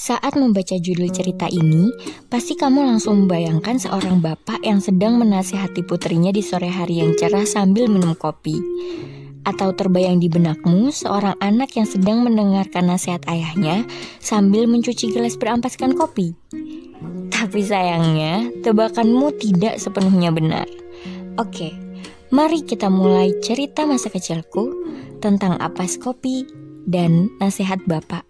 Saat membaca judul cerita ini, pasti kamu langsung membayangkan seorang bapak yang sedang menasihati putrinya di sore hari yang cerah sambil minum kopi. Atau terbayang di benakmu seorang anak yang sedang mendengarkan nasihat ayahnya sambil mencuci gelas berampaskan kopi. Tapi sayangnya, tebakanmu tidak sepenuhnya benar. Oke, mari kita mulai cerita masa kecilku tentang apas kopi dan nasihat bapak.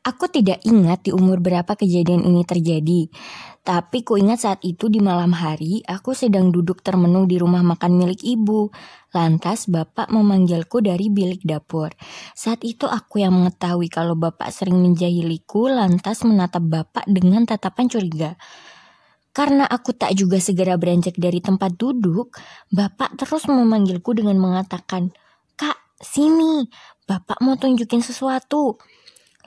Aku tidak ingat di umur berapa kejadian ini terjadi, tapi ku ingat saat itu di malam hari aku sedang duduk termenung di rumah makan milik ibu. Lantas bapak memanggilku dari bilik dapur. Saat itu aku yang mengetahui kalau bapak sering menjahiliku lantas menatap bapak dengan tatapan curiga. Karena aku tak juga segera beranjak dari tempat duduk, bapak terus memanggilku dengan mengatakan, Kak, sini, bapak mau tunjukin sesuatu.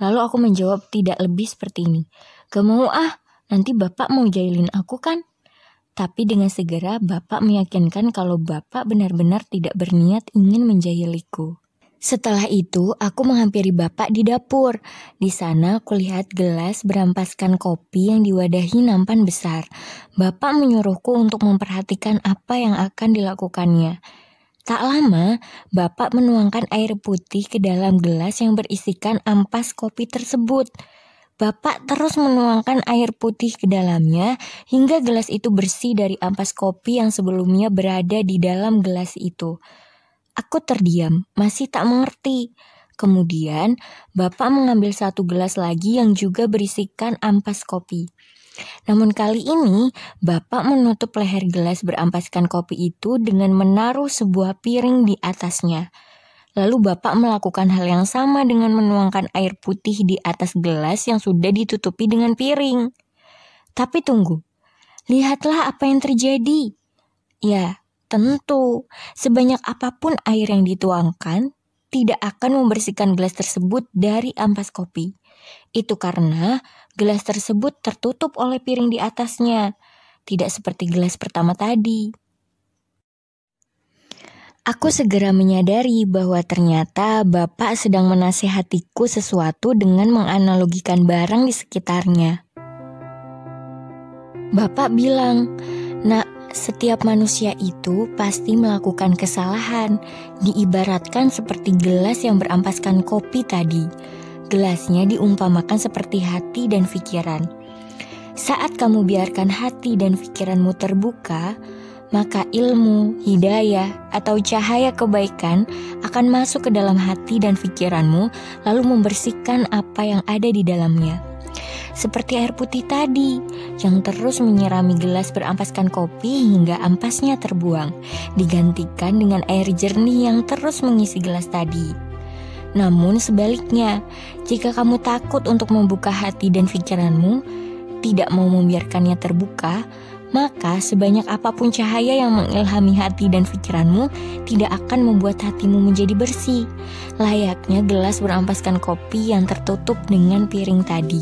Lalu aku menjawab tidak lebih seperti ini. Gak ah, nanti bapak mau jahilin aku kan? Tapi dengan segera bapak meyakinkan kalau bapak benar-benar tidak berniat ingin menjahiliku. Setelah itu, aku menghampiri bapak di dapur. Di sana, aku lihat gelas berampaskan kopi yang diwadahi nampan besar. Bapak menyuruhku untuk memperhatikan apa yang akan dilakukannya. Tak lama, Bapak menuangkan air putih ke dalam gelas yang berisikan ampas kopi tersebut. Bapak terus menuangkan air putih ke dalamnya hingga gelas itu bersih dari ampas kopi yang sebelumnya berada di dalam gelas itu. Aku terdiam, masih tak mengerti. Kemudian, Bapak mengambil satu gelas lagi yang juga berisikan ampas kopi. Namun kali ini, Bapak menutup leher gelas berampaskan kopi itu dengan menaruh sebuah piring di atasnya. Lalu Bapak melakukan hal yang sama dengan menuangkan air putih di atas gelas yang sudah ditutupi dengan piring. Tapi tunggu, lihatlah apa yang terjadi. Ya, tentu, sebanyak apa pun air yang dituangkan, tidak akan membersihkan gelas tersebut dari ampas kopi. Itu karena gelas tersebut tertutup oleh piring di atasnya, tidak seperti gelas pertama tadi. Aku segera menyadari bahwa ternyata Bapak sedang menasihatiku sesuatu dengan menganalogikan barang di sekitarnya. Bapak bilang, "Nak, setiap manusia itu pasti melakukan kesalahan, diibaratkan seperti gelas yang berampaskan kopi tadi." Gelasnya diumpamakan seperti hati dan pikiran. Saat kamu biarkan hati dan pikiranmu terbuka, maka ilmu, hidayah, atau cahaya kebaikan akan masuk ke dalam hati dan pikiranmu, lalu membersihkan apa yang ada di dalamnya. Seperti air putih tadi, yang terus menyirami gelas berampaskan kopi hingga ampasnya terbuang, digantikan dengan air jernih yang terus mengisi gelas tadi. Namun sebaliknya, jika kamu takut untuk membuka hati dan pikiranmu, tidak mau membiarkannya terbuka, maka sebanyak apa pun cahaya yang mengilhami hati dan pikiranmu tidak akan membuat hatimu menjadi bersih, layaknya gelas berampaskan kopi yang tertutup dengan piring tadi.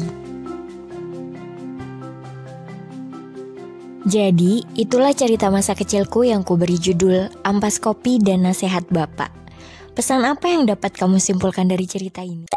Jadi, itulah cerita masa kecilku yang kuberi judul Ampas Kopi dan Nasihat Bapak. Pesan apa yang dapat kamu simpulkan dari cerita ini?